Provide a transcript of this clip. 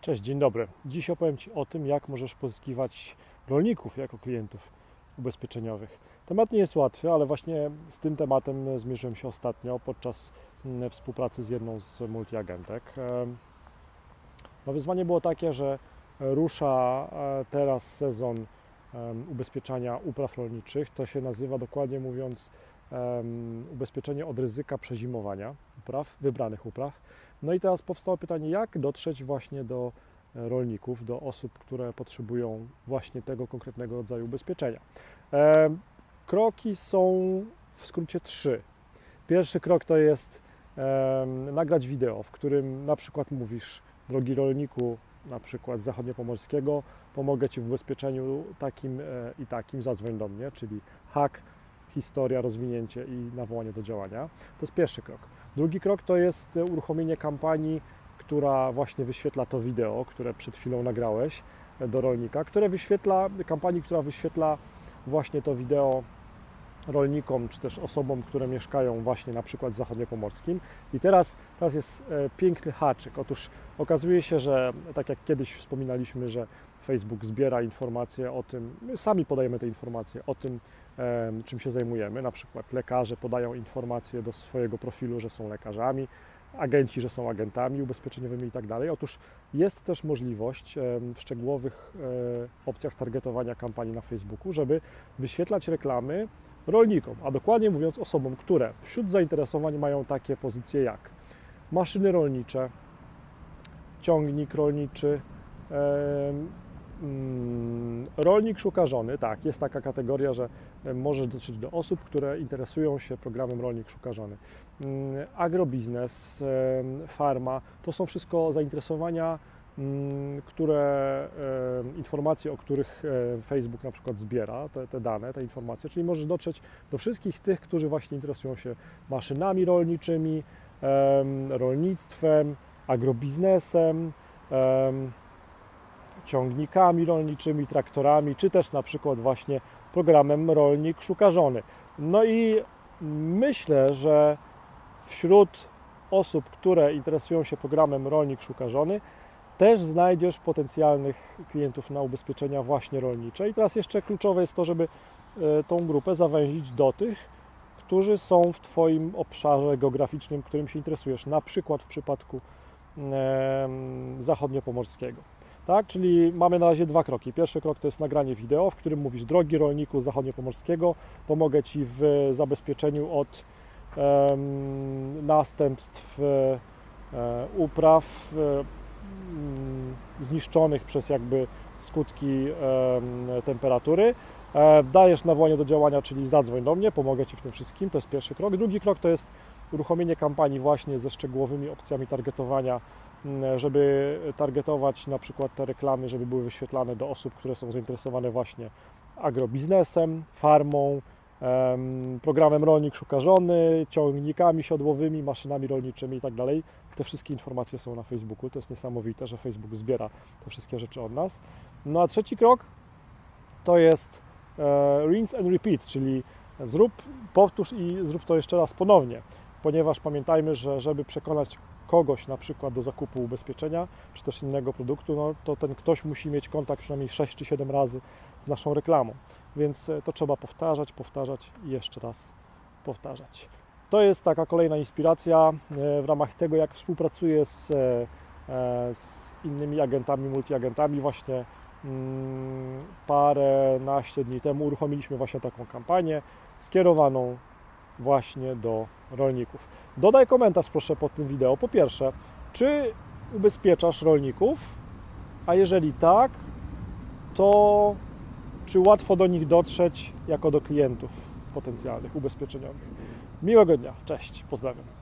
Cześć, dzień dobry. Dziś opowiem Ci o tym, jak możesz pozyskiwać rolników jako klientów ubezpieczeniowych. Temat nie jest łatwy, ale właśnie z tym tematem zmierzyłem się ostatnio podczas mm, współpracy z jedną z multiagentek. No wyzwanie było takie, że rusza e, teraz sezon ubezpieczania upraw rolniczych. To się nazywa dokładnie mówiąc ubezpieczenie od ryzyka przezimowania upraw, wybranych upraw. No i teraz powstało pytanie, jak dotrzeć właśnie do e, rolników, do osób, które potrzebują właśnie tego konkretnego rodzaju ubezpieczenia. Kroki są w skrócie trzy. Pierwszy krok to jest nagrać wideo, w którym na przykład mówisz, drogi rolniku, na przykład zachodniopomorskiego, pomogę Ci w ubezpieczeniu takim e, i takim, zadzwoń do mnie, czyli hak historia, rozwinięcie i nawołanie do działania. To jest pierwszy krok. Drugi krok to jest uruchomienie kampanii, która właśnie wyświetla to wideo, które przed chwilą nagrałeś do rolnika, które wyświetla, kampanii, która wyświetla właśnie to wideo rolnikom, czy też osobom, które mieszkają właśnie na przykład w zachodniopomorskim. I teraz, teraz jest e, piękny haczyk. Otóż okazuje się, że tak jak kiedyś wspominaliśmy, że Facebook zbiera informacje o tym, my sami podajemy te informacje o tym, czym się zajmujemy. Na przykład lekarze podają informacje do swojego profilu, że są lekarzami, agenci, że są agentami ubezpieczeniowymi i tak dalej. Otóż jest też możliwość w szczegółowych e, opcjach targetowania kampanii na Facebooku, żeby wyświetlać reklamy rolnikom, a dokładnie mówiąc osobom, które wśród zainteresowań mają takie pozycje jak maszyny rolnicze, ciągnik rolniczy, Mm, rolnik szuka żony, tak, jest taka kategoria, że możesz dotrzeć do osób, które interesują się programem Rolnik szuka żony. Mm, agrobiznes, farma, to są wszystko zainteresowania, które, informacje, o których e, Facebook na przykład zbiera, te, te dane, te informacje, czyli możesz dotrzeć do wszystkich tych, którzy właśnie interesują się maszynami rolniczymi, rolnictwem, agrobiznesem, ciągnikami rolniczymi, traktorami, czy też na przykład właśnie programem Rolnik Szuka Żony. No i myślę, że wśród osób, które interesują się programem Rolnik Szuka Żony, też znajdziesz potencjalnych klientów na ubezpieczenia właśnie rolnicze. I teraz jeszcze kluczowe jest to, żeby e, tą grupę zawęzić do tych, którzy są w Twoim obszarze geograficznym, którym się interesujesz, na przykład w przypadku zachodniopomorskiego. Tak? Czyli mamy na razie dwa kroki. Pierwszy krok to jest nagranie wideo, w którym mówisz, drogi rolniku zachodniopomorskiego, pomogę Ci w zabezpieczeniu od um, następstw e, upraw e, zniszczonych przez jakby skutki e, temperatury. Dajesz nawołanie do działania, czyli zadzwoń do mnie, pomogę Ci w tym wszystkim, to jest pierwszy krok. Drugi krok to jest uruchomienie kampanii właśnie ze szczegółowymi opcjami targetowania Mm, żeby targetować na przykład te reklamy, żeby były wyświetlane do osób, które są zainteresowane właśnie agrobiznesem, farmą, programem Rolnik Szuka Żony, ciągnikami siodłowymi, maszynami rolniczymi i tak. Te wszystkie informacje są na Facebooku. To jest niesamowite, że Facebook zbiera te wszystkie rzeczy od nas. No a trzeci krok to jest e, rinse and repeat, czyli zrób, powtórz i zrób to jeszcze raz ponownie, ponieważ pamiętajmy, że żeby przekonać kogoś na przykład do zakupu ubezpieczenia czy też innego produktu, no to ten ktoś musi mieć kontakt przynajmniej 6 czy 7 razy z naszą reklamą. Więc e, to trzeba powtarzać, powtarzać i jeszcze raz powtarzać. To jest taka kolejna inspiracja e, w ramach tego, jak współpracuję z, e, z innymi agentami, multiagentami. Właśnie mm, parę naście dni temu uruchomiliśmy właśnie taką kampanię skierowaną właśnie do rolników. Dodaj komentarz proszę pod tym wideo. Po pierwsze, czy ubezpieczasz rolników? A jeżeli tak, to czy łatwo do nich dotrzeć jako do klientów potencjalnych ubezpieczeniowych? Miłego dnia. Cześć. Pozdrawiam.